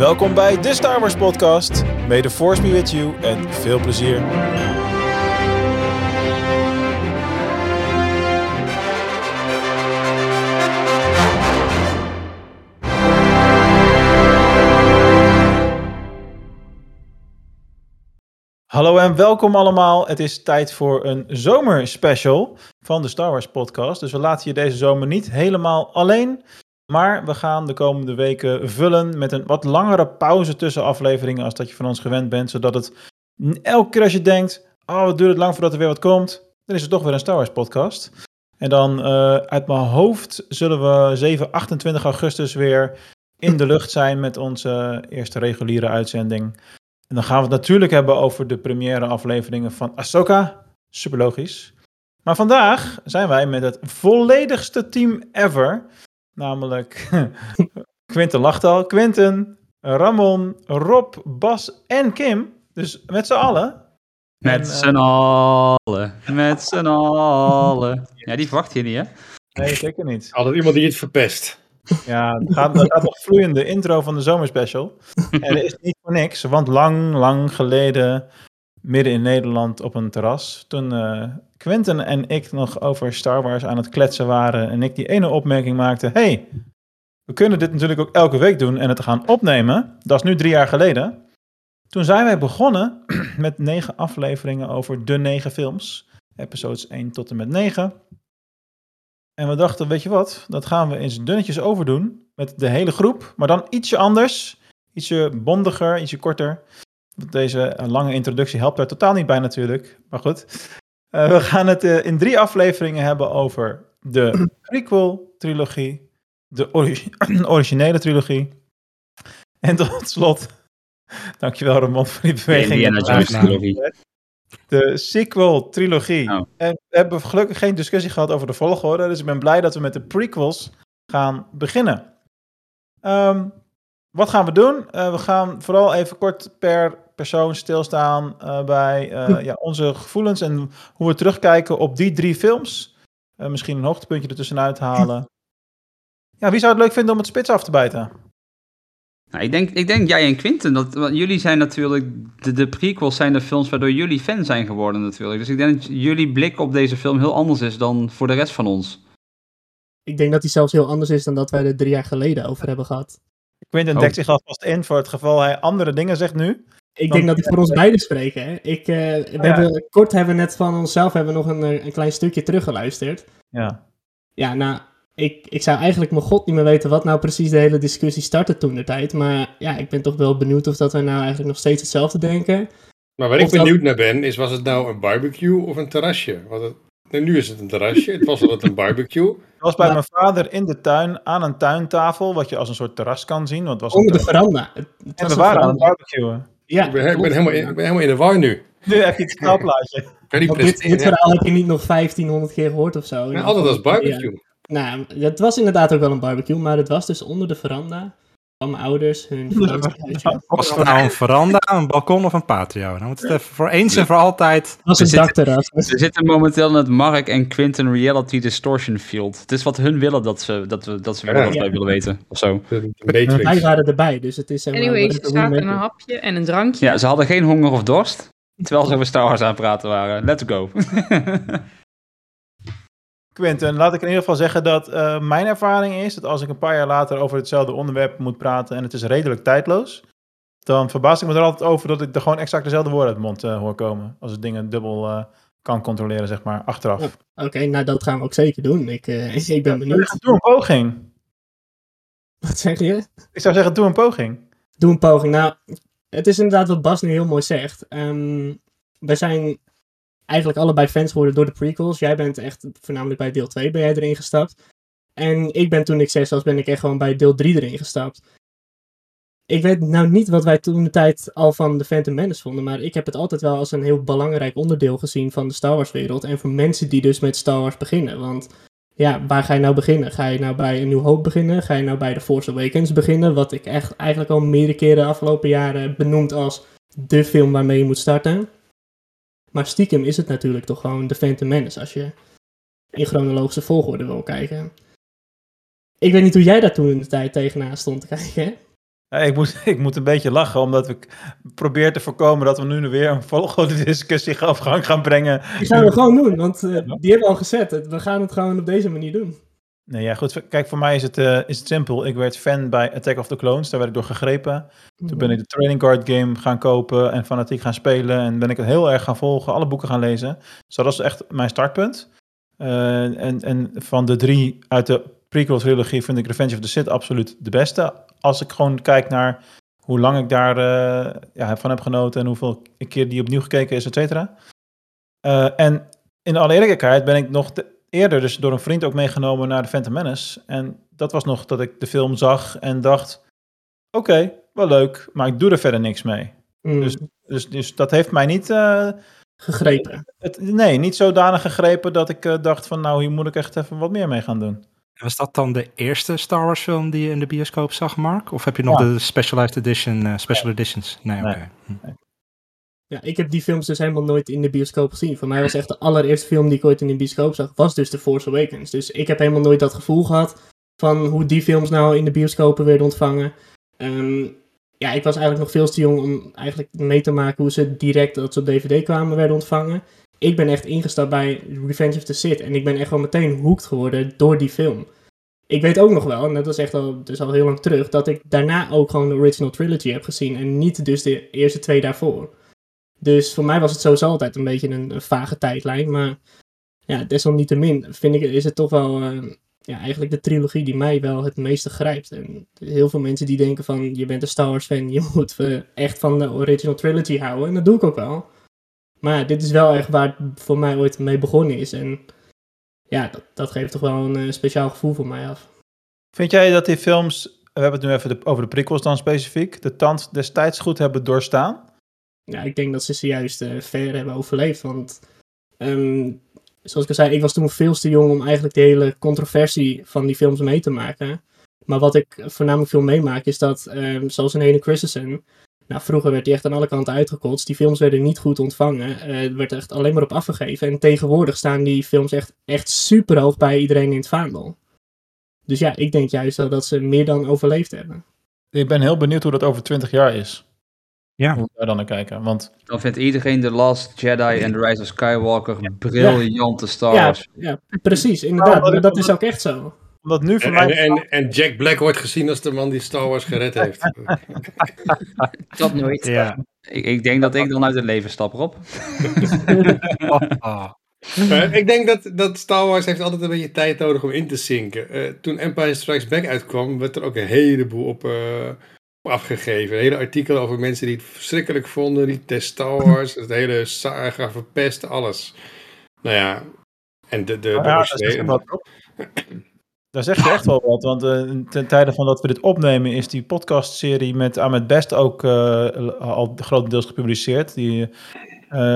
Welkom bij de Star Wars Podcast. May the Force be with you en veel plezier. Hallo en welkom allemaal. Het is tijd voor een zomerspecial van de Star Wars podcast. Dus we laten je deze zomer niet helemaal alleen. Maar we gaan de komende weken vullen met een wat langere pauze tussen afleveringen als dat je van ons gewend bent. Zodat het elke keer als je denkt, oh wat duurt het lang voordat er weer wat komt, dan is het toch weer een Star Wars podcast. En dan uh, uit mijn hoofd zullen we 7, 28 augustus weer in de lucht zijn met onze eerste reguliere uitzending. En dan gaan we het natuurlijk hebben over de première afleveringen van Ahsoka. Super logisch. Maar vandaag zijn wij met het volledigste team ever. Namelijk Quinten lacht al. Quinten, Ramon, Rob, Bas en Kim. Dus met z'n allen. Met z'n allen. Met z'n allen. Ja, die verwacht je niet, hè? Nee, zeker niet. Altijd iemand die het verpest. Ja, het gaat, gaat nog vloeiende intro van de zomerspecial. En dat is niet voor niks, want lang, lang geleden, midden in Nederland op een terras, toen uh, Quentin en ik nog over Star Wars aan het kletsen waren en ik die ene opmerking maakte, hey, we kunnen dit natuurlijk ook elke week doen en het gaan opnemen. Dat is nu drie jaar geleden. Toen zijn wij begonnen met negen afleveringen over de negen films. Episodes 1 tot en met 9. En we dachten, weet je wat, dat gaan we eens dunnetjes overdoen met de hele groep, maar dan ietsje anders, ietsje bondiger, ietsje korter. Deze lange introductie helpt daar totaal niet bij natuurlijk, maar goed. Uh, we gaan het uh, in drie afleveringen hebben over de prequel-trilogie, de ori originele trilogie en tot slot, dankjewel Ramon voor die beweging. trilogie de sequel-trilogie. Oh. En we hebben gelukkig geen discussie gehad over de volgorde. Dus ik ben blij dat we met de prequels gaan beginnen. Um, wat gaan we doen? Uh, we gaan vooral even kort per persoon stilstaan uh, bij uh, ja, onze gevoelens en hoe we terugkijken op die drie films. misschien een hoogtepuntje ertussenuit halen. Ja, wie zou het leuk vinden om het spits af te bijten? Nou, ik, denk, ik denk jij en Quinten, dat, want jullie zijn natuurlijk, de, de prequels zijn de films waardoor jullie fan zijn geworden natuurlijk. Dus ik denk dat jullie blik op deze film heel anders is dan voor de rest van ons. Ik denk dat hij zelfs heel anders is dan dat wij er drie jaar geleden over hebben gehad. Quinten oh. dekt zich alvast in voor het geval hij andere dingen zegt nu. Ik denk dat ik voor ons beiden spreek. Hè? Ik, uh, we ja. hebben, kort hebben we net van onszelf hebben we nog een, een klein stukje teruggeluisterd. Ja. Ja, nou, ik, ik zou eigenlijk mijn god niet meer weten wat nou precies de hele discussie startte toen de tijd. Maar ja, ik ben toch wel benieuwd of dat wij nou eigenlijk nog steeds hetzelfde denken. Maar waar ik benieuwd naar ben, is was het nou een barbecue of een terrasje? Het... Nee, nu is het een terrasje, het was altijd een barbecue. Het was bij mijn vader in de tuin, aan een tuintafel, wat je als een soort terras kan zien. Want het was Onder de veranda. Het, en we waren aan het barbecuen. Ja, ik, ben, ik ben, helemaal in, ik ben helemaal in de war nu. Nu heb je het schaalplaatje. dit, dit verhaal heb je niet nog 1500 keer gehoord of zo. Ja, altijd als barbecue. Nou, het was inderdaad ook wel een barbecue, maar het was dus onder de veranda van mijn ouders. Hun was het nou een veranda, een balkon of een patio? Dan moet het even voor eens en voor altijd... Was een dakterras. We zitten momenteel in het Mark en Quinten Reality Distortion Field. Het is wat hun willen dat ze, dat we, dat ze ja, wat wij willen weten, of zo. Wij waren erbij, dus het is... Anyways, er staat een hapje en een drankje. Ja, ze hadden geen honger of dorst, terwijl ze over Star Wars aan het praten waren. Let's go. Quinten, laat ik in ieder geval zeggen dat uh, mijn ervaring is dat als ik een paar jaar later over hetzelfde onderwerp moet praten en het is redelijk tijdloos, dan verbaas ik me er altijd over dat ik er gewoon exact dezelfde woorden uit de mond uh, hoor komen. Als ik dingen dubbel uh, kan controleren, zeg maar, achteraf. Oké, okay, nou dat gaan we ook zeker doen. Ik, ik ben benieuwd. Doe een poging. Wat zeg je? Ik zou zeggen, doe een poging. Doe een poging. Nou, het is inderdaad wat Bas nu heel mooi zegt. Um, we zijn eigenlijk allebei fans geworden door de prequels. Jij bent echt voornamelijk bij deel 2 ben jij erin gestapt. En ik ben toen ik 6 was, ben ik echt gewoon bij deel 3 erin gestapt. Ik weet nou niet wat wij toen de tijd al van The Phantom Menace vonden, maar ik heb het altijd wel als een heel belangrijk onderdeel gezien van de Star Wars wereld. En voor mensen die dus met Star Wars beginnen. Want ja, waar ga je nou beginnen? Ga je nou bij een New Hope beginnen? Ga je nou bij The Force Awakens beginnen? Wat ik echt eigenlijk al meerdere keren de afgelopen jaren benoemd als de film waarmee je moet starten. Maar stiekem is het natuurlijk toch gewoon The Phantom Menace als je in chronologische volgorde wil kijken. Ik weet niet hoe jij daar toen in de tijd tegenaan stond te kijken. Ja, ik, moet, ik moet een beetje lachen, omdat ik probeer te voorkomen dat we nu weer een volgende discussie op gang gaan brengen. Die gaan we gewoon doen, want uh, die hebben we al gezet. We gaan het gewoon op deze manier doen. Nee, ja, goed. Kijk, voor mij is het, uh, is het simpel. Ik werd fan bij Attack of the Clones. Daar werd ik door gegrepen. Toen ben ik de Training Card game gaan kopen en fanatiek gaan spelen. En ben ik het heel erg gaan volgen, alle boeken gaan lezen. Dus dat was echt mijn startpunt. Uh, en, en van de drie uit de prequel-trilogie vind ik Revenge of the Sith absoluut de beste. Als ik gewoon kijk naar hoe lang ik daar uh, ja, van heb genoten en hoeveel keer die opnieuw gekeken is, et cetera. En in alle eerlijkheid ben ik nog eerder dus door een vriend ook meegenomen naar de Phantom Menace. En dat was nog dat ik de film zag en dacht, oké, okay, wel leuk, maar ik doe er verder niks mee. Mm. Dus, dus, dus dat heeft mij niet... Uh, gegrepen? Het, nee, niet zodanig gegrepen dat ik uh, dacht van nou, hier moet ik echt even wat meer mee gaan doen. Was dat dan de eerste Star Wars film die je in de bioscoop zag, Mark? Of heb je nog ja. de Specialized Edition, uh, Special Editions? Nee, nee. oké. Okay. Nee. Ja, ik heb die films dus helemaal nooit in de bioscoop gezien. Voor mij was echt de allereerste film die ik ooit in de bioscoop zag, was dus The Force Awakens. Dus ik heb helemaal nooit dat gevoel gehad van hoe die films nou in de bioscopen werden ontvangen. Um, ja, ik was eigenlijk nog veel te jong om eigenlijk mee te maken hoe ze direct dat ze op DVD kwamen werden ontvangen. Ik ben echt ingestapt bij Revenge of the Sith en ik ben echt wel meteen hooked geworden door die film. Ik weet ook nog wel, en dat is echt al, dus al heel lang terug, dat ik daarna ook gewoon de original trilogy heb gezien en niet dus de eerste twee daarvoor. Dus voor mij was het sowieso altijd een beetje een, vage tijdlijn. Maar ja, desalniettemin vind ik, is het toch wel uh, ja, eigenlijk de trilogie die mij wel het meeste grijpt. En heel veel mensen die denken van, je bent een Star Wars fan, je moet uh, echt van de original trilogy houden. En dat doe ik ook wel. Maar dit is wel echt waar het voor mij ooit mee begonnen is. En ja, dat, dat geeft toch wel een uh, speciaal gevoel voor mij af. Vind jij dat die films, we hebben het nu even de, over de prequels dan specifiek, de tand destijds goed hebben doorstaan? Ja, ik denk dat ze ze juist uh, ver hebben overleefd. Want um, zoals ik al zei, ik was toen veel te jong om eigenlijk de hele controversie van die films mee te maken. Maar wat ik voornamelijk veel meemaak is dat, um, zoals in Hayden Christensen, nou vroeger werd die echt aan alle kanten uitgekotst. Die films werden niet goed ontvangen. Er werd echt alleen maar op afgegeven. En tegenwoordig staan die films echt, echt super hoog bij iedereen in het vaandel. Dus ja, ik denk juist dat ze meer dan overleefd hebben. Ik ben heel benieuwd hoe dat over 20 jaar is. Ja. We daar dan naar kijken. Want... Dan vindt iedereen The Last Jedi en The Rise of Skywalker ja. briljante Star Wars. Ja, ja precies. Inderdaad. Nou, dat is ook echt zo. Omdat nu voor en, mij... en, en, Jack Black wordt gezien als de man die Star Wars gered heeft. dat nooit. Ja. Ik, ik, denk dat ik dan uit het leven stap, Rob. oh. uh, ik denk dat, dat Star Wars heeft altijd een beetje tijd nodig om in te zinken. Uh, toen Empire Strikes Back uitkwam, werd er ook een heleboel op... Uh, afgegeven. Hele artikelen over mensen die het verschrikkelijk vonden, die test Star Wars, het hele saga verpest, alles. Nou ja, en de... de, de ja, de daar zeg je echt wel wat, want uh, ten tijde van dat we dit opnemen is die podcastserie met Ahmed Best ook uh, al grotendeels gepubliceerd. Die, uh,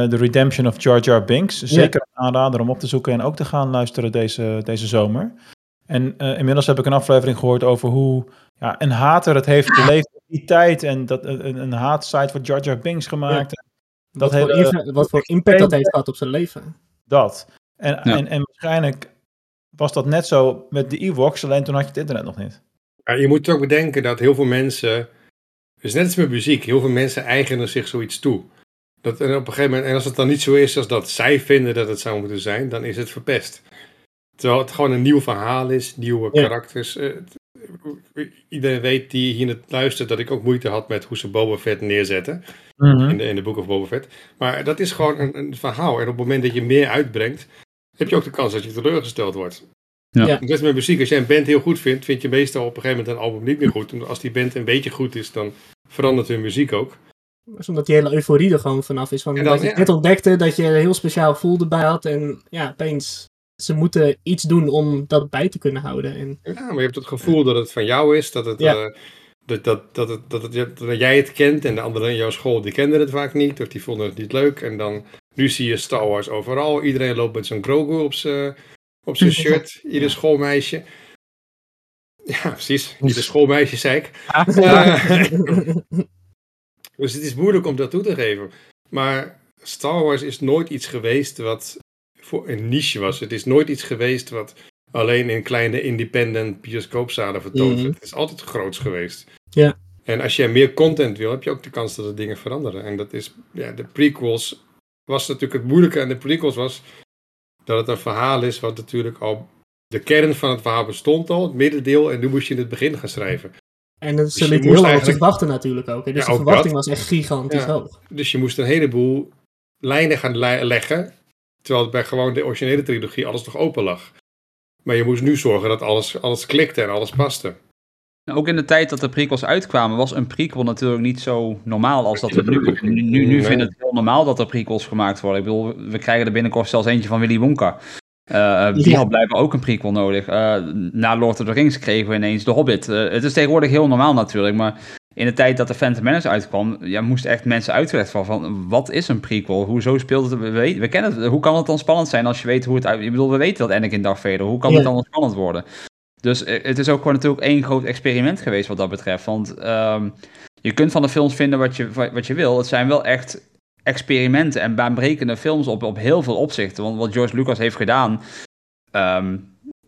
The Redemption of Jar Jar Binks. Zeker een aanrader om op te zoeken en ook te gaan luisteren deze, deze zomer. En inmiddels heb ik een aflevering gehoord over hoe ja, een hater het heeft beleefd tijd. En dat, een, een haatsite voor Jar Jar Binks gemaakt. Ja. Dat wat, voor wat voor impact dat heeft gehad op zijn leven. Dat. En, ja. en, en waarschijnlijk was dat net zo met de Ewoks, alleen toen had je het internet nog niet. Ja, je moet ook bedenken dat heel veel mensen, dus net als met muziek, heel veel mensen eigenen zich zoiets toe. Dat, en op een gegeven moment, en als het dan niet zo is als dat zij vinden dat het zou moeten zijn, dan is het verpest. Terwijl het gewoon een nieuw verhaal is, nieuwe ja. karakters. Uh, iedereen weet die hier luistert dat ik ook moeite had met hoe ze Boba Fett neerzetten. Mhm. Mm -hmm. in, de, in de Book of Boba Fett. Maar dat is gewoon een, een, verhaal. En op het moment dat je meer uitbrengt, heb je ook de kans dat je teleurgesteld wordt. Ja. Net als met muziek, als jij een band heel goed vindt, vind je meestal op een gegeven moment een album niet meer goed. En als die band een beetje goed is, dan verandert hun muziek ook. Dat is omdat die hele euforie er gewoon vanaf is. Van, dan, dat je ja. net ontdekte dat je heel speciaal gevoel erbij had. En ja, opeens ze moeten iets doen om dat bij te kunnen houden. En... Ja, maar je hebt het gevoel dat het van jou is, dat, het, Ja. uh, dat, dat, dat, het, dat, het, dat jij het kent en de anderen in jouw school die kenden het vaak niet of die vonden het niet leuk. En dan, nu zie je Star Wars overal. Iedereen loopt met zo'n Grogu op zijn op zijn shirt, ieder schoolmeisje. Ja, precies. Ieder schoolmeisje, zei ik. Uh, dus het is moeilijk om dat toe te geven. Maar Star Wars is nooit iets geweest wat voor een niche was. Het is nooit iets geweest wat alleen in kleine independent bioscoopzalen vertoond Mhm. Het is altijd groots geweest. Ja. En als je meer content wil, heb je ook de kans dat er dingen veranderen. En dat is, ja, de prequels was natuurlijk het moeilijke aan de prequels was dat het een verhaal is wat natuurlijk al, de kern van het verhaal bestond al, het middendeel, en nu moest je in het begin gaan schrijven. En dat Dus lieten moest heel lang op zich eigenlijk- wachten natuurlijk ook. Dus Ja, de verwachting dat. was echt gigantisch Ja. hoog. Dus je moest een heleboel lijnen gaan le- leggen, terwijl het bij gewoon de originele trilogie alles nog open lag. Maar je moest nu zorgen dat alles, alles klikte en alles paste. Ook in de tijd dat de prequels uitkwamen, was een prequel natuurlijk niet zo normaal als dat we nu. Nu, nu, vinden het heel normaal dat er prequels gemaakt worden. Ik bedoel, we krijgen er binnenkort zelfs eentje van Willy Wonka. Eh, die Ja. had blijkbaar ook een prequel nodig. Eh, na Lord of the Rings kregen we ineens The Hobbit. Eh, het is tegenwoordig heel normaal natuurlijk, maar in de tijd dat de Phantom Menace uitkwam, ja, moesten echt mensen uitgelegd van, van wat is een prequel? Hoezo speelt het? We, weten- we kennen het. Hoe kan het dan spannend zijn als je weet hoe het uit... Ik bedoel, we weten dat Anakin Darth Vader. Hoe kan Ja. het dan spannend worden? Dus eh, het is ook gewoon natuurlijk één groot experiment geweest wat dat betreft. Want ehm, je kunt van de films vinden wat je, wat je wil. Het zijn wel echt experimenten en baanbrekende films op, op heel veel opzichten. Want wat George Lucas heeft gedaan... ehm,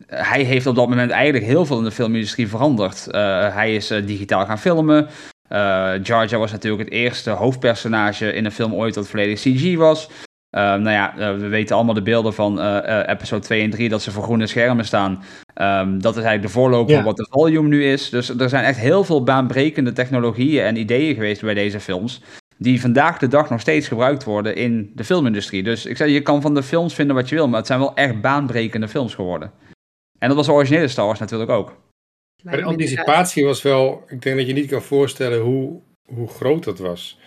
hij heeft op dat moment eigenlijk heel veel in de filmindustrie veranderd. Eh, hij is eh, digitaal gaan filmen. Eh Jar Jar was natuurlijk het eerste hoofdpersonage in een film ooit dat volledig CG was. Nou ja, we weten allemaal de beelden van episode 2 en 3 dat ze voor groene schermen staan. Ehm, dat is eigenlijk de voorloper Ja. van wat de volume nu is. Dus er zijn echt heel veel baanbrekende technologieën en ideeën geweest bij deze films. Die vandaag de dag nog steeds gebruikt worden in de filmindustrie. Dus ik zeg, je kan van de films vinden wat je wil, maar het zijn wel echt baanbrekende films geworden. En dat was de originele Star Wars natuurlijk ook. Maar de anticipatie was wel, ik denk dat je niet kan voorstellen hoe, hoe groot dat was.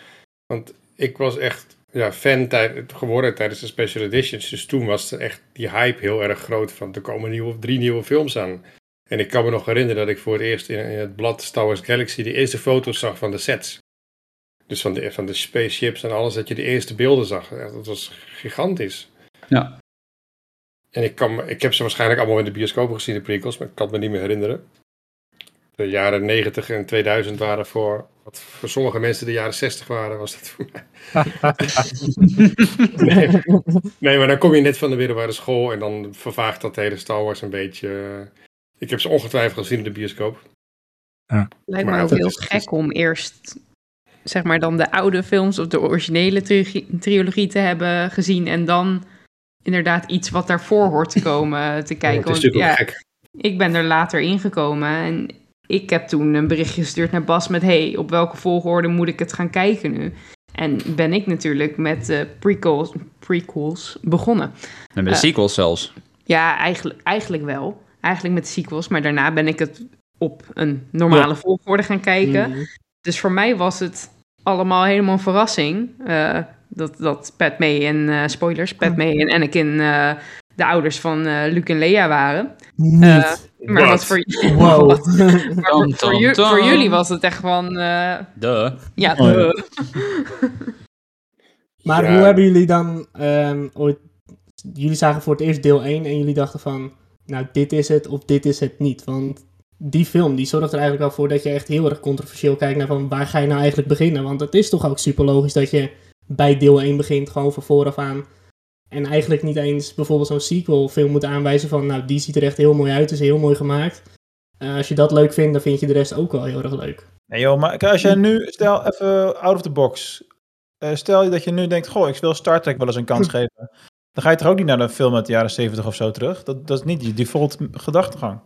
Want ik was echt ja, fan tijd, geworden tijdens de special editions. Dus toen was er echt die hype heel erg groot van er komen nieuwe, drie nieuwe films aan. En ik kan me nog herinneren dat ik voor het eerst in, in het blad Star Wars Galaxy de eerste foto's zag van de sets. Dus van de, van de spaceships en alles, dat je de eerste beelden zag. Ja, dat was gigantisch. Ja. En ik, kan, ik heb ze waarschijnlijk allemaal in de bioscoop gezien, de prequels, maar ik kan het me niet meer herinneren. De jaren 90 en 2000 waren voor, wat voor sommige mensen de jaren 60 waren, was dat voor mij. nee, nee, maar dan kom je net van de middelbare school en dan vervaagt dat hele Star Wars een beetje. Ik heb ze ongetwijfeld gezien in de bioscoop. Lijkt me Maar ook heel is- gek om eerst, zeg maar, dan de oude films of de originele trilogie, trilogie te hebben gezien en dan inderdaad iets wat daarvoor hoort te komen te Ja, kijken. het is natuurlijk ja, ook gek. ik ben er later ingekomen en ik heb toen een berichtje gestuurd naar Bas met hey, op welke volgorde moet ik het gaan kijken nu? En ben ik natuurlijk met de prequels, prequels begonnen. En met de Ja. sequels zelfs. Ja, eigenlijk, eigenlijk wel. Eigenlijk met de sequels, maar daarna ben ik het op een normale volgorde gaan kijken. Mhm. Dus voor mij was het allemaal helemaal een verrassing. eh, dat, dat Padme en, eh, spoilers, Padme en Anakin eh, de ouders van eh Luke en Leia waren. Niet. Eh, maar Wat? voor, wow. wat- maar voor, jullie was het echt van... eh, De. ja, Oh, ja. eh, maar Ja. hoe hebben jullie dan ehm, ooit... Jullie zagen voor het eerst deel 1 en jullie dachten van... Nou, dit is het of dit is het niet. Want die film die zorgt er eigenlijk al voor dat je echt heel erg controversieel kijkt naar van... Waar ga je nou eigenlijk beginnen? Want het is toch ook super logisch dat je bij deel 1 begint. Gewoon van vooraf aan. En eigenlijk niet eens bijvoorbeeld zo'n sequel film moet aanwijzen van... Nou, die ziet er echt heel mooi uit. Is heel mooi gemaakt. Eh, als je dat leuk vindt, dan vind je de rest ook wel heel erg leuk. Nee joh, maar kijk, als jij nu, stel even out of the box. Eh, stel je dat je nu denkt, goh, ik wil Star Trek wel eens een kans geven. Dan ga je toch ook niet naar een film uit de jaren 70 of zo terug? Dat, dat is niet je default gedachtegang.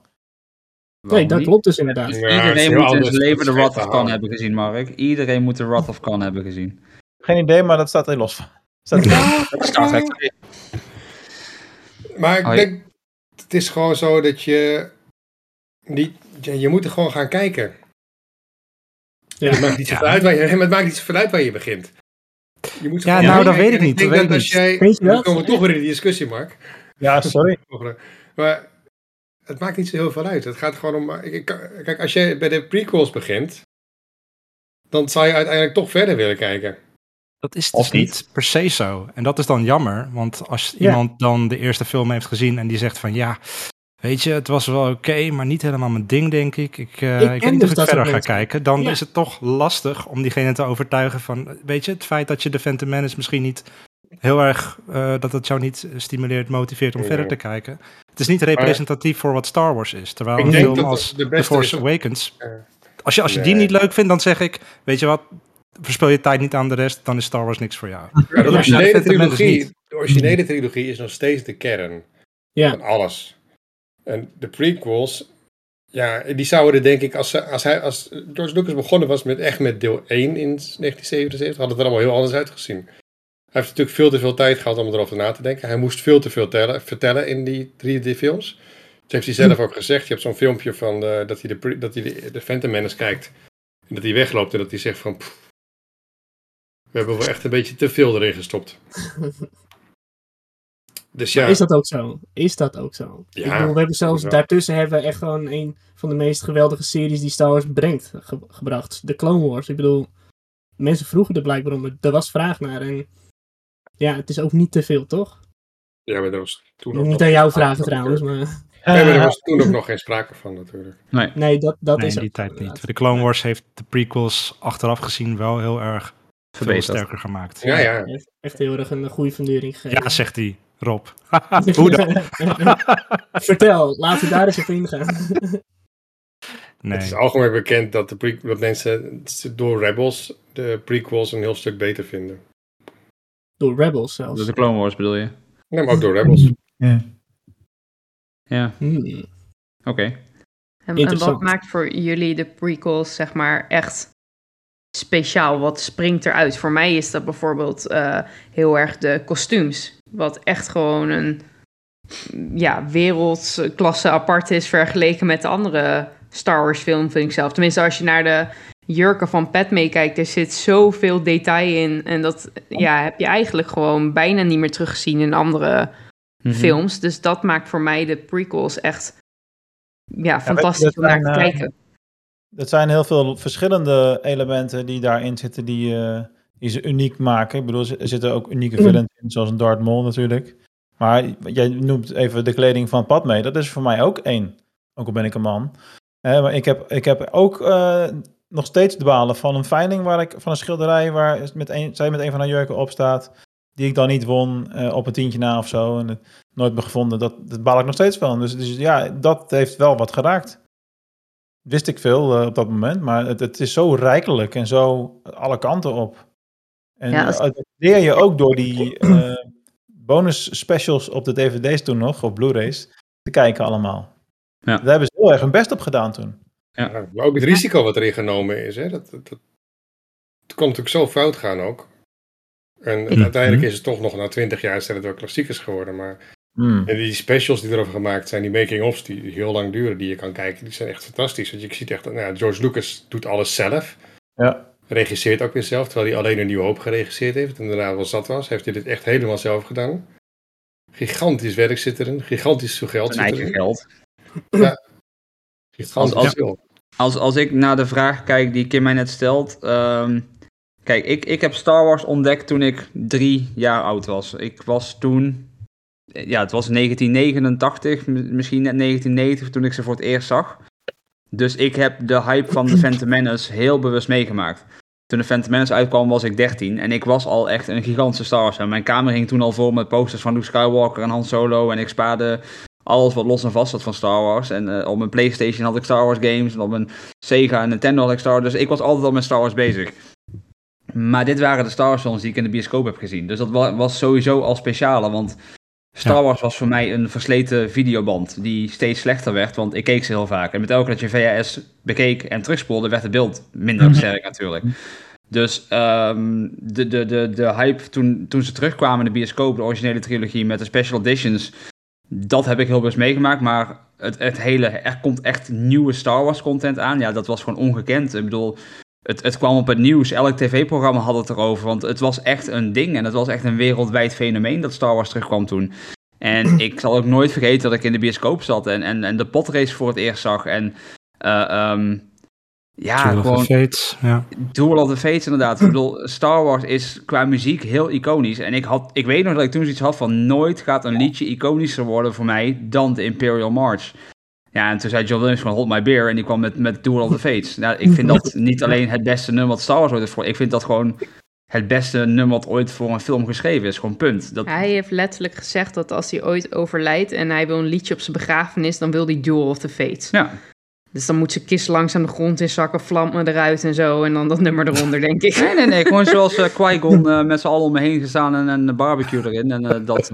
Nee, dat niet? klopt dus inderdaad. Ja, Iedereen moet in zijn leven de Wrath of Khan hebben gezien, Mark. Iedereen moet de Wrath of Khan hebben gezien. Geen idee, maar dat staat er los van. Staat er Star Trek 2. Maar ik denk, het is gewoon zo dat je niet, je moet er gewoon gaan kijken. Ja. Het maakt niet zoveel uit waar je, maar het maakt niet zoveel uit waar je begint. Je moet Ja, nou, dat weet ik niet, denk dat dat ik als jij, dan dat? komen we toch weer in die discussie, Mark. Ja, sorry. Maar het maakt niet zo heel veel uit. Het gaat gewoon om. ik- ik- Kijk, als je bij de prequels begint, dan zal je uiteindelijk toch verder willen kijken. Dat is dus niet per se zo. En dat is dan jammer, want als iemand dan de eerste film heeft gezien en die zegt van ja, weet je, het was wel oké, maar niet helemaal mijn ding, denk ik. Ik, eh, Ik ik, weet niet dus of ik dat verder ga kijken. Dan Ja. is het toch lastig om diegene te overtuigen van, weet je, het feit dat je de Phantom Menace misschien niet heel erg, eh, dat het jou niet stimuleert, motiveert om verder te kijken. Het is niet representatief voor wat Star Wars is. Terwijl Ik een film als de The Force Awakens. Als je, als je die niet leuk vindt, dan zeg ik, weet je wat, verspil je tijd niet aan de rest, dan is Star Wars niks voor jou. Ja, de, originele trilogie, niet. de originele trilogie is nog steeds de kern Ja. van alles. En de prequels, ja, die zouden er denk ik, als, als, hij, als George Lucas begonnen was met echt met deel 1 in 1977, had het er allemaal heel anders uitgezien. Hij heeft natuurlijk veel te veel tijd gehad om erover na te denken. Hij moest veel te veel tellen, vertellen in die 3D-films. Dat heeft hij zelf ook gezegd. Je hebt zo'n filmpje van eh, dat hij, de, dat hij de, de Phantom Menace kijkt. En dat hij wegloopt en dat hij zegt van... "Pff, we hebben wel echt een beetje te veel erin gestopt. Dus ja, is dat ook zo? Is dat ook zo? Ja, ik bedoel, we hebben zelfs daartussen hebben we echt gewoon een van de meest geweldige series die Star Wars brengt ge- gebracht. De Clone Wars. Ik bedoel, mensen vroegen er blijkbaar om. Er was vraag naar en ja, het is ook niet te veel, toch? ja maar dat was toen ook Niet nog aan jou geen vragen trouwens, maar Nee, maar er was toen ook nog geen sprake van natuurlijk. Nee. nee, dat, dat nee, is in die ook tijd inderdaad. niet. De Clone Wars heeft de prequels achteraf gezien wel heel erg veel sterker gemaakt. Ja, ja. Echt, echt heel erg een goede fundering gegeven. Ja, zegt hij, Rob. Hoe dan? Vertel, laten we daar eens op ingaan. Nee. Het is algemeen bekend dat, de pre- dat mensen door Rebels de prequels een heel stuk beter vinden. Door Rebels zelfs. Dus de Clone Wars bedoel je? Nee, maar ook door Rebels. Ja. Ja, Hmm. oké. En, en wat maakt voor jullie de prequels, zeg maar, echt speciaal? Wat springt eruit? Voor mij is dat bijvoorbeeld eh, heel erg de kostuums. Wat echt gewoon een ja, wereldklasse apart is vergeleken met de andere Star Wars film, vind ik zelf. Tenminste, als je naar de jurken van Padme kijkt, er zit zoveel detail in. En dat ja, heb je eigenlijk gewoon bijna niet meer teruggezien in andere Mhm. films. Dus dat maakt voor mij de prequels echt ja, fantastisch om naar te eh, kijken. Het zijn heel veel verschillende elementen die daarin zitten die, eh, die ze uniek maken. Ik bedoel, er zitten ook unieke villains in, zoals een Darth Maul natuurlijk. Maar jij noemt even de kleding van Padme. Dat is voor mij ook één. Ook al ben ik een man. Eh, maar ik heb, ik heb ook eh, nog steeds dwalen van een veiling waar ik, van een schilderij waar met een, zij met een van haar jurken op staat. Die ik dan niet won op een tientje na of zo. En het nooit meer gevonden. Dat, dat baal ik nog steeds van. Dus, dus ja, dat heeft wel wat geraakt. Wist ik veel eh, op dat moment. Maar het, het is zo rijkelijk en zo alle kanten op. En Ja, als- eh, dat leer je ook door die eh, bonus specials op de dvd's toen nog, of Blu-rays, te kijken allemaal. Ja. Daar hebben ze heel erg hun best op gedaan toen. Ja, maar ook het risico wat erin genomen is. Hè? Dat, dat, dat- het kon natuurlijk zo fout gaan ook. En Mhm. uiteindelijk is het toch nog na twintig jaar zijn het wel klassiekers geworden. Maar Hmm. en die specials die erover gemaakt zijn, die making-ofs die heel lang duren, die je kan kijken, die zijn echt fantastisch. Want je ziet echt, nou, ja, George Lucas doet alles zelf. Ja. Regisseert ook weer zelf, terwijl hij alleen een nieuwe hoop geregisseerd heeft. En daarna wel zat was, heeft hij dit echt helemaal zelf gedaan. Gigantisch werk zit erin, gigantisch veel geld zit eigen erin. geld. Gigantisch Als- als- veel. Als, als ik naar de vraag kijk die Kim mij net stelt. ehm, kijk, ik, ik heb Star Wars ontdekt toen ik drie jaar oud was. Ik was toen. Ja, het was 1989, m- misschien net 1990 toen ik ze voor het eerst zag. Dus ik heb de hype van de Phantom Menace heel bewust meegemaakt. Toen de Phantom Menace uitkwam was ik 13 en ik was al echt een gigantische Star. Mijn kamer hing toen al vol met posters van Luke Skywalker en Han Solo en ik spaarde alles wat los en vast zat van Star Wars. En eh, op mijn Playstation had ik Star Wars games en op mijn Sega en Nintendo had ik Star Wars. Dus ik was altijd al met Star Wars bezig. Maar dit waren de Star Wars films die ik in de bioscoop heb gezien. Dus dat wa- was sowieso al speciale, want Star. Wars was voor mij een versleten videoband die steeds slechter werd, want ik keek ze heel vaak. En met elke dat je VHS bekeek en terugspoelde, werd het beeld minder sterk natuurlijk. Dus ehm, de, de, de, de hype toen, toen ze terugkwamen in de bioscoop, de originele trilogie met de special editions, dat heb ik heel bewust meegemaakt. Maar het, het hele, er komt echt nieuwe Star Wars content aan. Ja, dat was gewoon ongekend. Ik bedoel, het, het kwam op het nieuws. Elk tv-programma had het erover. Want het was echt een ding. En het was echt een wereldwijd fenomeen dat Star Wars terugkwam toen. En ik zal ook nooit vergeten dat ik in de bioscoop zat en, en, en de potrace voor het eerst zag. En eh, ehm, ja, Duel of the gewoon Fates, ja. Duel of the Fates inderdaad. Ik bedoel, Star Wars is qua muziek heel iconisch. En ik, had, ik weet nog dat ik toen zoiets had van... nooit gaat een liedje iconischer worden voor mij dan de Imperial March. Ja, en toen zei John Williams van Hold My Beer... en die kwam met, met Duel of the Fates. Nou, ik vind dat niet alleen het beste nummer wat Star Wars ooit heeft voor. Ik vind dat gewoon het beste nummer wat ooit voor een film geschreven is. Gewoon punt. Dat, Hij heeft letterlijk gezegd dat als hij ooit overlijdt en hij wil een liedje op zijn begrafenis, dan wil hij Duel of the Fates. ja. Dus dan moet ze kist langs aan de grond in zakken, vlammen eruit en zo. En dan dat nummer eronder, denk ik. Nee, nee, nee. Gewoon zoals eh Qui-Gon eh, met z'n allen om me heen gestaan en een barbecue erin. En, eh, dat...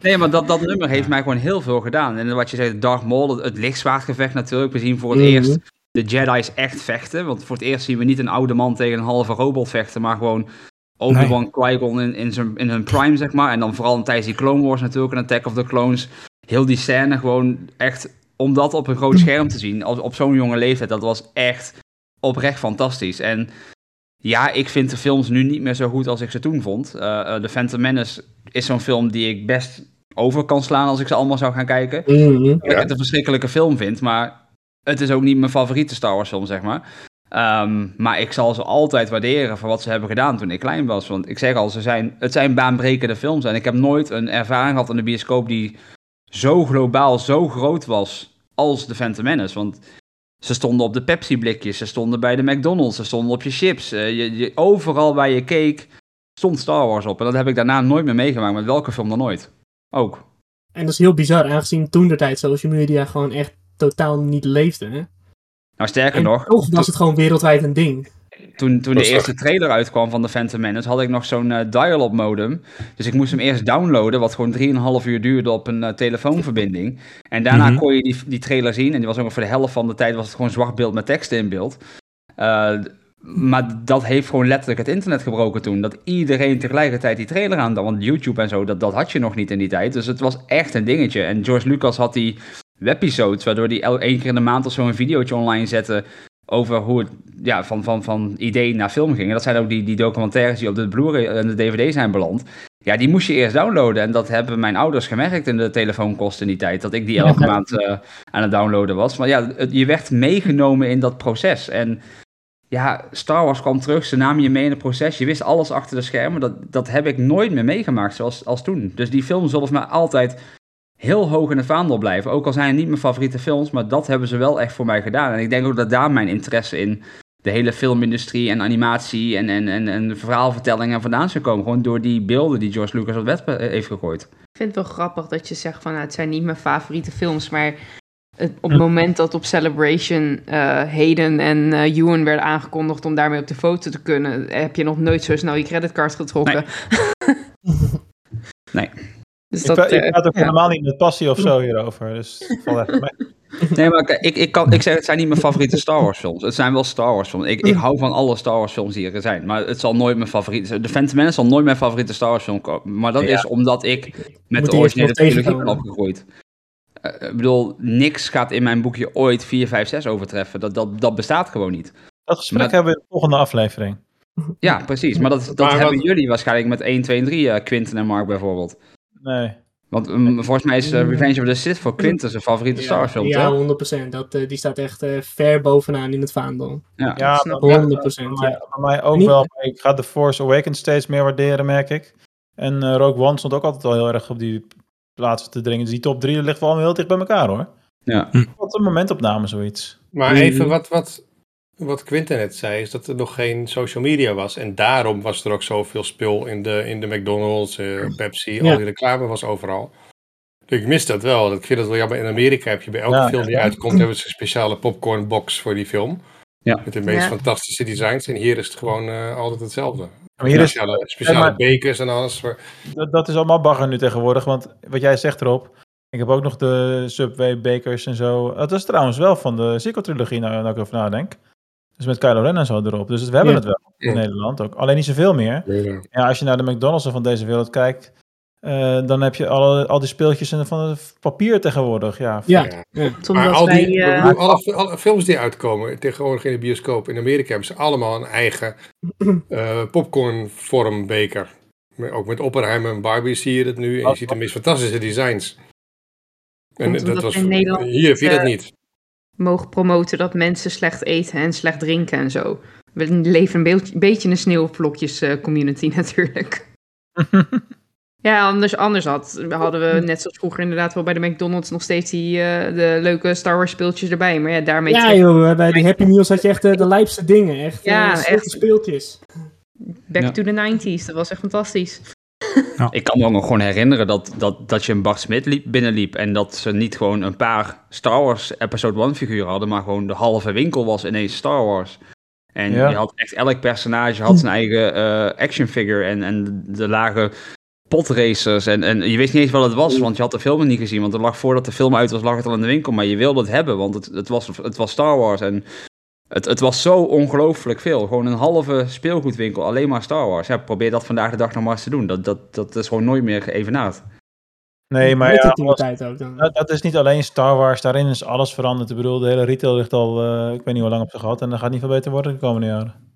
Nee, maar dat, dat nummer heeft mij gewoon heel veel gedaan. En wat je zei, Darth Maul, het, het lichtzwaardgevecht natuurlijk. We zien voor het Mhm. eerst de Jedi's echt vechten. Want voor het eerst zien we niet een oude man tegen een halve robot vechten, maar gewoon Obi-Wan Qui-Gon in, in, zijn, in hun prime, zeg maar. En dan vooral tijdens die Clone Wars natuurlijk, en Attack of the Clones. Heel die scène gewoon echt, om dat op een groot scherm te zien, als, op zo'n jonge leeftijd, dat was echt oprecht fantastisch. En ja, ik vind de films nu niet meer zo goed als ik ze toen vond. Eh eh, The Phantom Menace is zo'n film die ik best over kan slaan als ik ze allemaal zou gaan kijken. Dat ik het een verschrikkelijke film vind, maar het is ook niet mijn favoriete Star Wars film, zeg maar. Ehm, maar ik zal ze altijd waarderen voor wat ze hebben gedaan toen ik klein was. Want ik zeg al, ze zijn, het zijn baanbrekende films. En ik heb nooit een ervaring gehad in de bioscoop die zo globaal, zo groot was als de Phantom Menace. Want ze stonden op de Pepsi-blikjes, ze stonden bij de McDonald's, ze stonden op je chips. Eh, je, je, overal waar je keek stond Star Wars op. En dat heb ik daarna nooit meer meegemaakt, met welke film dan nooit. Ook. En dat is heel bizar, aangezien toen de tijd social media gewoon echt totaal niet leefde. Hè? Nou, sterker En nog, toch was het gewoon wereldwijd een ding. Toen, toen de eerste trailer uitkwam van The Phantom Menace, had ik nog zo'n eh, dial-up modem. Dus ik moest hem eerst downloaden, wat gewoon 3,5 uur duurde op een eh, telefoonverbinding. En daarna Mhm. kon je die, die trailer zien. En die was ook nog voor de helft van de tijd was het gewoon zwart beeld met teksten in beeld. Eh, maar dat heeft gewoon letterlijk het internet gebroken toen. Dat iedereen tegelijkertijd die trailer aan Want YouTube en zo, dat, dat had je nog niet in die tijd. Dus het was echt een dingetje. En George Lucas had die webisodes, waardoor hij één keer in de maand of zo een videootje online zette over hoe het ja, van, van, van idee naar film ging. En dat zijn ook die, die documentaires die op de Blu-ray en de DVD zijn beland. Ja, die moest je eerst downloaden. En dat hebben mijn ouders gemerkt in de telefoonkosten in die tijd. Dat ik die elke maand eh, aan het downloaden was. Maar ja, het- je werd meegenomen in dat proces. En ja, Star Wars kwam terug. Ze namen je mee in het proces. Je wist alles achter de schermen. Dat, dat heb ik nooit meer meegemaakt zoals als toen. Dus die films zullen voor mij altijd heel hoog in het vaandel blijven. Ook al zijn het niet mijn favoriete films, maar dat hebben ze wel echt voor mij gedaan. En ik denk ook dat daar mijn interesse in de hele filmindustrie en animatie en, en, en, en verhaalvertellingen vandaan zou komen. Gewoon door die beelden die George Lucas op het web eh, heeft gegooid. Ik vind het wel grappig dat je zegt van nou, het zijn niet mijn favoriete films, maar het, op het moment dat op Celebration eh Hayden en eh Ewan werden aangekondigd om daarmee op de foto te kunnen, heb je nog nooit zo snel je creditcard getrokken. Nee. Dus Ik, dat, praat- ik eh, praat ook ja. helemaal niet met passie of zo hierover. Dus het valt echt mee. Nee, maar kijk, ik, ik, kan, ik zeg het zijn niet mijn favoriete Star Wars films. Het zijn wel Star Wars films. Ik, ik hou van alle Star Wars films die er zijn. Maar het zal nooit mijn favoriete... De Phantom Menace zal nooit mijn favoriete Star Wars film komen. Maar dat Ja. is omdat ik met Moet de originele trilogie ben opgegroeid. Eh, ik bedoel, niks gaat in mijn boekje ooit 4, 5, 6 overtreffen. Dat, dat, dat bestaat gewoon niet. Dat gesprek Maar- hebben we in de volgende aflevering. Ja, precies. Maar dat, dat Maar hebben wat- jullie waarschijnlijk met 1, 2 en 3, eh, Quinten en Mark bijvoorbeeld. Nee. Want mm, volgens mij is eh, Revenge of the Sith voor Quinten zijn favoriete Star Wars film, Ja, toch? 100%. Dat, eh, die staat echt eh, ver bovenaan in het vaandel. Ja. Ja, snap bij- ik. 100%. bij, mij, Ja. bij mij ook Niet- wel. Ik ga The Force Awakens steeds meer waarderen, merk ik. En Rogue One stond ook altijd wel heel erg op die plaatsen te dringen. Dus die top 3 ligt wel heel dicht bij elkaar, hoor. Ja. Wat een momentopname, zoiets. Maar even wat, wat, wat Quinten net zei, is dat er nog geen social media was. En daarom was er ook zoveel spul in de, in de McDonald's, eh, Pepsi, Ja. al die reclame was overal. Ik mis dat wel. Ik vind dat wel jammer. In Amerika heb je bij elke Ja, film die ja. uitkomt, hebben ze een speciale popcorn box voor die film. Ja. Met de meest Ja. fantastische designs. En hier is het gewoon eh, altijd hetzelfde. Maar hier is, speciale speciale maar- bekers en alles. Voor... dat, dat is allemaal bagger nu tegenwoordig. Want wat jij zegt erop. Ik heb ook nog de Subway bakers en zo. Dat is trouwens wel van de sequel-trilogie, nou, nou ik over nadenk. Dus met Kylo Ren en zo erop. Dus we hebben Ja. het wel in Ja. Nederland ook. Alleen niet zoveel meer. Ja, als je naar de McDonald's van deze wereld kijkt, eh, dan heb je alle, al die speeltjes van het papier tegenwoordig. Ja, Ja. Ja. Ja. Omdat Maar al die, wij, eh, bedoel, alle, alle films die uitkomen tegenwoordig in de bioscoop in Amerika hebben ze allemaal een eigen eh popcornvormbeker. Met- Ook met Oppenheimer en Barbie zie je dat nu en je ziet de meest fantastische designs. En dat was in Nederland, hier heb je dat niet. Mogen promoten dat mensen slecht eten en slecht drinken en zo. We leven een beetje een sneeuwvlokjes eh, community natuurlijk. Ja, anders, anders had, hadden we net zoals vroeger inderdaad wel bij de McDonald's nog steeds die eh, de leuke Star Wars speeltjes erbij. Maar ja, daarmee Ja trek- joh, bij die Happy Meals had je echt eh, de lijpste dingen. Echt, Ja, echt. speeltjes. back Ja. to the 90s. Dat was echt fantastisch. Ik kan me ook nog gewoon herinneren dat, dat, dat je een Bart Smit liep, binnenliep en dat ze niet gewoon een paar Star Wars Episode 1 figuren hadden, maar gewoon de halve winkel was ineens Star Wars. En Ja. je had echt elk personage had zijn eigen eh, action figure en, en de lage potracers en, en je wist niet eens wat het was, want je had de film nog niet gezien, want er lag voordat de film uit was, lag het al in de winkel, maar je wilde het hebben, want het, het, was, het was Star Wars en het, het was zo ongelooflijk veel. Gewoon een halve speelgoedwinkel, alleen maar Star Wars. Ja, probeer dat vandaag de dag nog maar eens te doen. Dat, dat, dat is gewoon nooit meer geëvenaard. Nee, maar ja, die was- tijd ook dan. dat, dat is niet alleen Star Wars. Daarin is alles veranderd. Ik bedoel, de hele retail ligt al, eh, ik weet niet hoe lang op zijn gat. En dat gaat niet veel beter worden de komende jaren.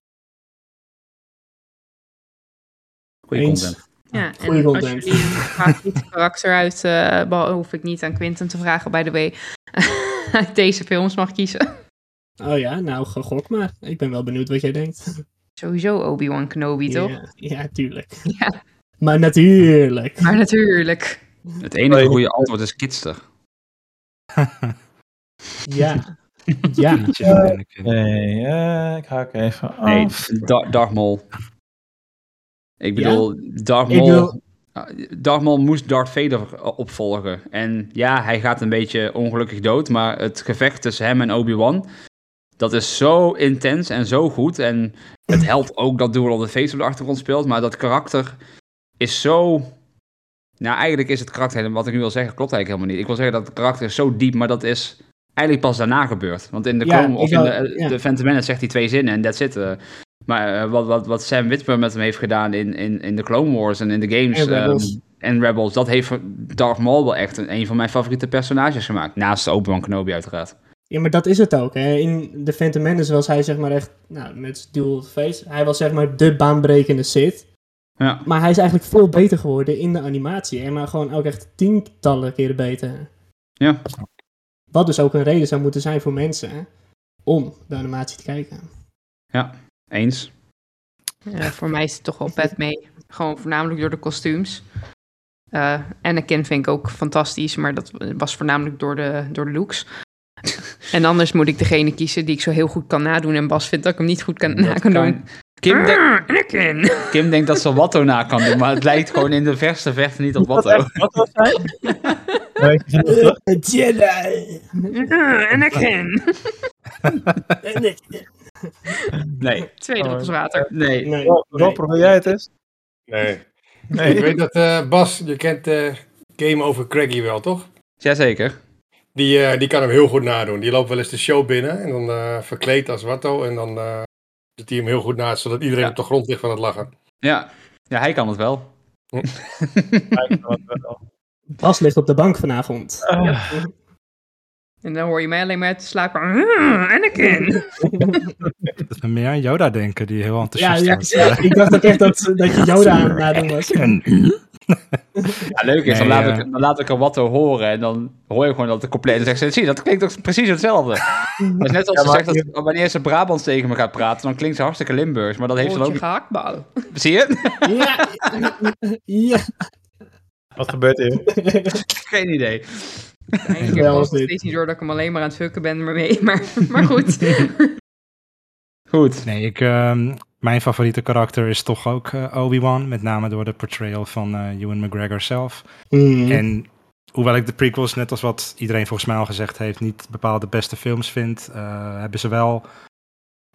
Goeie Eens. content. Ja, Goeie en als content. jullie een favoriete karakter uit, eh beh- hoef ik niet aan Quinten te vragen, by the way, uit deze films mag kiezen. Oh ja, nou, gok maar. Ik ben wel benieuwd wat jij denkt. Sowieso Obi-Wan Kenobi, toch? Ja, ja, tuurlijk. Ja. Maar natuurlijk. Maar natuurlijk. Het enige Nee. goede antwoord is Kidster. Ja. Ja. Eentje van Anakin. Nee, eh, ik haak even af. Nee, Da- Darth Maul. Ik bedoel, Darth Ik Maul... wil- Darth Maul moest Darth Vader opvolgen. En ja, hij gaat een beetje ongelukkig dood, maar het gevecht tussen hem en Obi-Wan... Dat is zo intens en zo goed. En het helpt ook dat Duel of the Face op de achtergrond speelt. Maar dat karakter is zo... Nou, eigenlijk is het karakter, helemaal- wat ik nu wil zeggen, klopt eigenlijk helemaal niet. Ik wil zeggen dat het karakter is zo diep, maar dat is eigenlijk pas daarna gebeurd. Want in de, Ja, of in de, ja. de Phantom Menace zegt hij twee zinnen en that's it. eh. maar eh, wat, wat, wat Sam Witwer met hem heeft gedaan in, in, in de Clone Wars en in de games... En Rebels. ehm, en Rebels, dat heeft Darth Maul wel echt een, een van mijn favoriete personages gemaakt. Naast Obi-Wan Kenobi uiteraard. Ja, maar dat is het ook. Hè. In The Phantom Menace was hij zeg maar echt, nou, met Dual Face, hij was zeg maar de baanbrekende Sith. Ja, Maar hij is eigenlijk veel beter geworden in de animatie. En maar gewoon ook echt tientallen keren beter. ja. Wat dus ook een reden zou moeten zijn voor mensen hè, om de animatie te kijken. eens. Eh, voor mij is het toch wel pet mee. Gewoon voornamelijk door de kostuums. Eh Anakin vind ik ook fantastisch, maar dat was voornamelijk door de, door de looks. en anders moet ik degene kiezen die ik zo heel goed kan nadoen. En Bas vindt dat ik hem niet goed kan, na kan doen. Kim, Ah, Anakin! Kim denkt dat ze Watto na kan doen, maar het lijkt gewoon in de verste verte niet op Watto. Wat was hij? Nee, ik vind het terug. Jedi! Ah, Anakin! Nee, Twee druppels water. nee. Nee, Rob, Rob, probeer jij het eens? Nee. Nee. Ik weet dat, eh, Bas, je kent eh, Game Over Craigie wel, toch? Jazeker. Die, eh, die kan hem heel goed nadoen. Die loopt wel eens de show binnen en dan eh, verkleed als Watto. En dan eh doet hij hem heel goed na, zodat iedereen Ja. op de grond ligt van het lachen. Ja. ja, hij kan het wel. Bas ligt op de bank vanavond. Ah, En dan hoor je mij alleen maar te slapen. Anakin! Dat is me meer aan Yoda denken, die heel Ja, enthousiast ja, was. ja, ik dacht ook echt dat, dat je Yoda aan het nadoen was. Ja, leuk is, dan, Nee, laat ik, dan laat ik een Watto horen en dan hoor je gewoon dat het compleet... En dan zegt ze, zie, dat klinkt toch precies hetzelfde. Dat is net als Ja, ze zegt dat wanneer ze Brabants tegen me gaat praten, dan klinkt ze hartstikke Limburgs. Maar dat heeft ze dan Broodje ook... gehaktbal. Zie je? Ja, ja. Wat gebeurt hier? Geen idee. Ik Wel heb is dit. steeds niet door dat ik hem alleen maar aan het fucken ben maar mee. Maar, maar goed. Goed. Nee, ik, ehm, mijn favoriete karakter is toch ook eh, Obi-Wan. Met name door de portrayal van eh Ewan McGregor zelf. Hmm. En hoewel ik de prequels, net als wat iedereen volgens mij al gezegd heeft, niet bepaald de beste films vind, eh, hebben ze wel...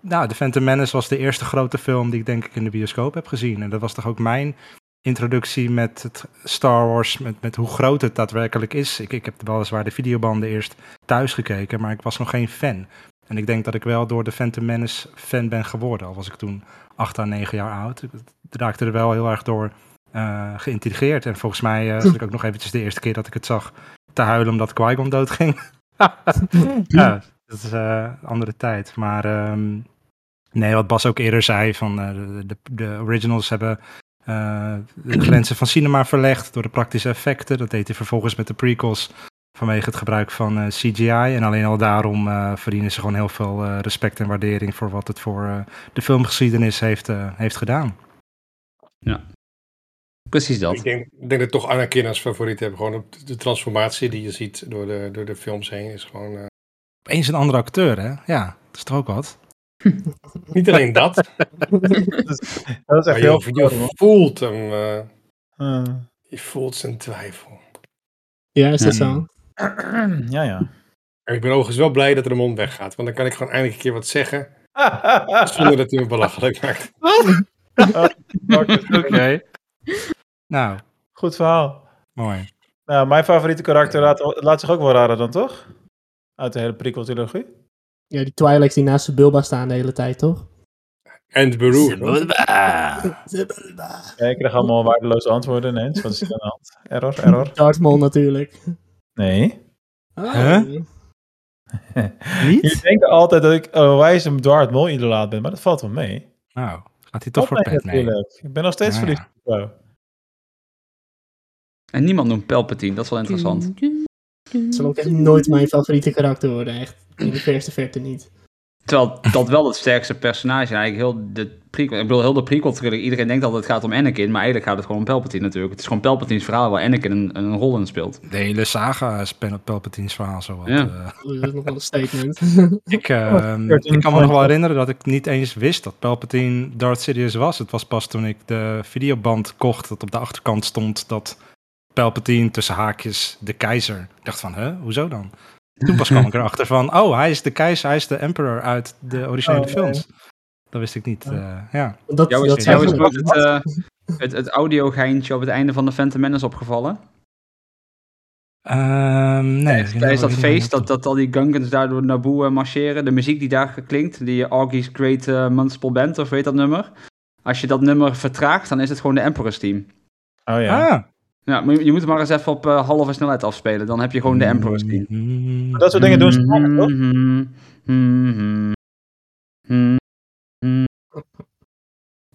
Nou, The Phantom Menace was de eerste grote film die ik denk ik in de bioscoop heb gezien. En dat was toch ook mijn introductie met het Star Wars, met, met hoe groot het daadwerkelijk is. Ik, ik heb weliswaar de videobanden eerst thuis gekeken, maar ik was nog geen fan. En ik denk dat ik wel door de Phantom Menace fan ben geworden. Al was ik toen 8 à 9 jaar oud. Ik raakte er wel heel erg door eh, geïntegreerd. En volgens mij eh was ik ook nog eventjes de eerste keer dat ik het zag te huilen omdat Qui-Gon doodging. ja, dat is eh, een andere tijd. Maar ehm, nee, wat Bas ook eerder zei, van eh, de, de, de originals hebben eh, de grenzen van cinema verlegd door de praktische effecten. Dat deed hij vervolgens met de prequels vanwege het gebruik van eh, CGI. En alleen al daarom eh, verdienen ze gewoon heel veel eh, respect en waardering voor wat het voor eh, de filmgeschiedenis heeft, eh, heeft gedaan. Precies dat. Ik denk, ik denk dat toch Anakin als favoriet hebben. Gewoon op de transformatie die je ziet door de, door de films heen is gewoon... eh, Opeens een andere acteur, hè? Ja, dat is toch ook wat? niet alleen dat, Dat is echt je, heel je voelt hem. eh, Eh, Je voelt zijn twijfel. Ja, is dat Ja. zo? ja, ja. En ik ben overigens wel blij dat Ramon weggaat. Want dan kan ik gewoon eindelijk een keer wat zeggen. Zonder dat hij me belachelijk maakt. Oké. Nou, Goed verhaal. mooi. Nou, mijn favoriete karakter laat, laat zich ook wel raden dan, toch? Uit de hele prequel-trilogie. Ja, die Twi'leks die naast de Bulba staan de hele tijd, toch? En de beroer. Ja, ik krijg allemaal waardeloze antwoorden ineens. Wat is er aan de hand? Error, error. Darth Maul natuurlijk. Nee. Oh. Huh? Niet? denken altijd dat ik een wijze Maul idolaat ben, maar dat valt wel mee. Nou, gaat hij toch voor Valt mee pet mee? Ik ben nog steeds Ah. verliefd op jou. En niemand noemt Palpatine, dat is wel interessant. Het zal ook echt nooit mijn favoriete karakter worden, echt. In de verste verte niet. Terwijl dat wel het sterkste personage is. Eigenlijk heel de prequel, ik bedoel, heel de prequel trilogie. Iedereen denkt altijd het gaat om Anakin, maar eigenlijk gaat het gewoon om Palpatine natuurlijk. Het is gewoon Palpatine's verhaal waar Anakin een, een rol in speelt. De hele saga is Pal- Palpatine's verhaal zo wat. Ja. eh. Dat is nog wel een statement. ik, eh, Kurt, ik kan me nog wel herinneren dat ik niet eens wist dat Palpatine Darth Sidious was. Het was pas toen ik de videoband kocht dat op de achterkant stond dat Palpatine tussen haakjes de keizer. Ik dacht van, hè, hoezo dan? Toen pas kwam ik erachter van, oh, hij is de keizer, hij is de emperor uit de originele Oh, nee. films. Dat wist ik niet. eh, ja. Dat, Jou dat is, zijn jou is we- ook het, eh het, het audiogeintje op het einde van de Phantom Menace opgevallen. Ehm, nee. Tijdens dat feest, dat, dat al die Gungans daar door Naboo eh, marcheren. De muziek die daar klinkt, die Augie's Great eh, Municipal Band, of weet dat nummer. Als je dat nummer vertraagt, dan is het gewoon de Emperor's Team. Oh ja. Ah. Ja, maar je, je moet het maar eens even op eh, halve snelheid afspelen. Dan heb je gewoon de Emperor's Team. Mm. Dat soort dingen doen ze vaker, toch? Mhm. Mhm. Mhm.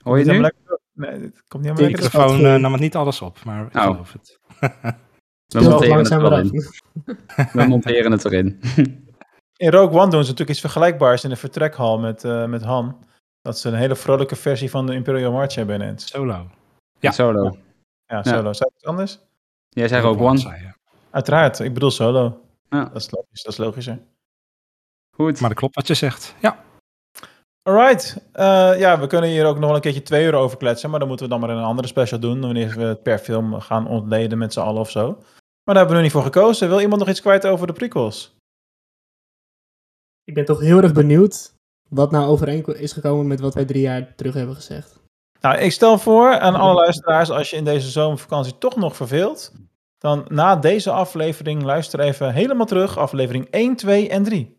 Hoor je het nu? Nee, het komt niet helemaal De lekker. terug. microfoon eh, nam het niet alles op, maar ik Oh. geloof het. We monteren het langzaam wel eraf. in. We monteren het erin. In Rogue One doen ze natuurlijk iets vergelijkbaars in de vertrekhal met, eh, met Han. Dat ze een hele vrolijke versie van de Imperial March hebben ineens. Solo. Ja. Solo. Ja, solo. Zei ik iets anders? Jij zei ook One. zei. Uiteraard, ik bedoel solo. Ja. Dat is logisch, dat is logischer. Goed. Maar dat klopt wat je zegt. Ja. Alright. Eh, ja, we kunnen hier ook nog wel een keertje twee uur over kletsen. Maar dan moeten we dan maar in een andere special doen. Wanneer we het per film gaan ontleden met z'n allen of zo. Maar daar hebben we nu niet voor gekozen. Wil iemand nog iets kwijt over de prequels? Ik ben toch heel erg benieuwd wat nou overeen is gekomen met wat wij drie jaar terug hebben gezegd. Nou, ik stel voor aan alle luisteraars, als je in deze zomervakantie toch nog verveelt, dan na deze aflevering luister even helemaal terug, aflevering 1, 2 en 3.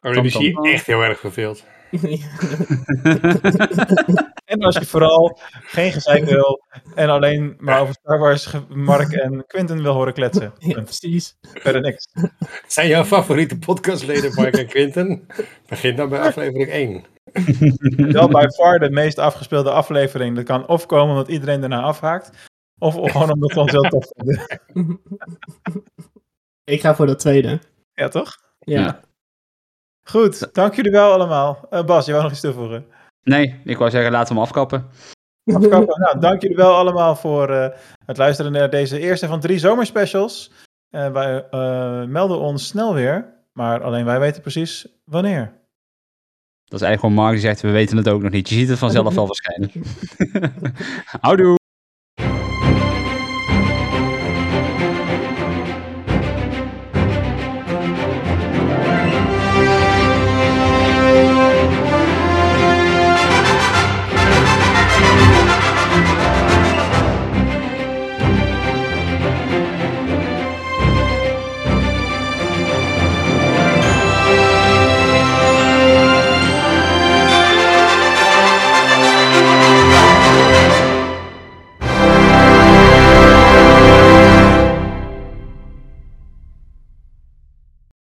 Oh, dan is Tam, hij tam. echt heel erg verveeld. En als je vooral geen gezeik wil en alleen maar over Star Wars Mark en Quinten wil horen kletsen. ja, precies. Verder niks. Zijn jouw favoriete podcastleden Mark en Quinten? Begin dan bij aflevering 1. Wel bij far de meest afgespeelde aflevering. Dat kan of komen omdat iedereen daarna afhaakt, of gewoon omdat we ons heel tof vinden. Ik ga voor dat tweede. Ja, toch? Ja. Ja. Goed, dank jullie wel allemaal. Eh, Bas, je wou nog iets toevoegen? Nee, ik wou zeggen, laten we hem afkappen. Afkappen. nou, dank jullie wel allemaal voor eh, het luisteren naar deze eerste van drie zomerspecials. Eh, wij eh, melden ons snel weer, maar alleen wij weten precies wanneer. Dat is eigenlijk gewoon Mark die zegt, we weten het ook nog niet. Je ziet het vanzelf wel verschijnen. Houdoe!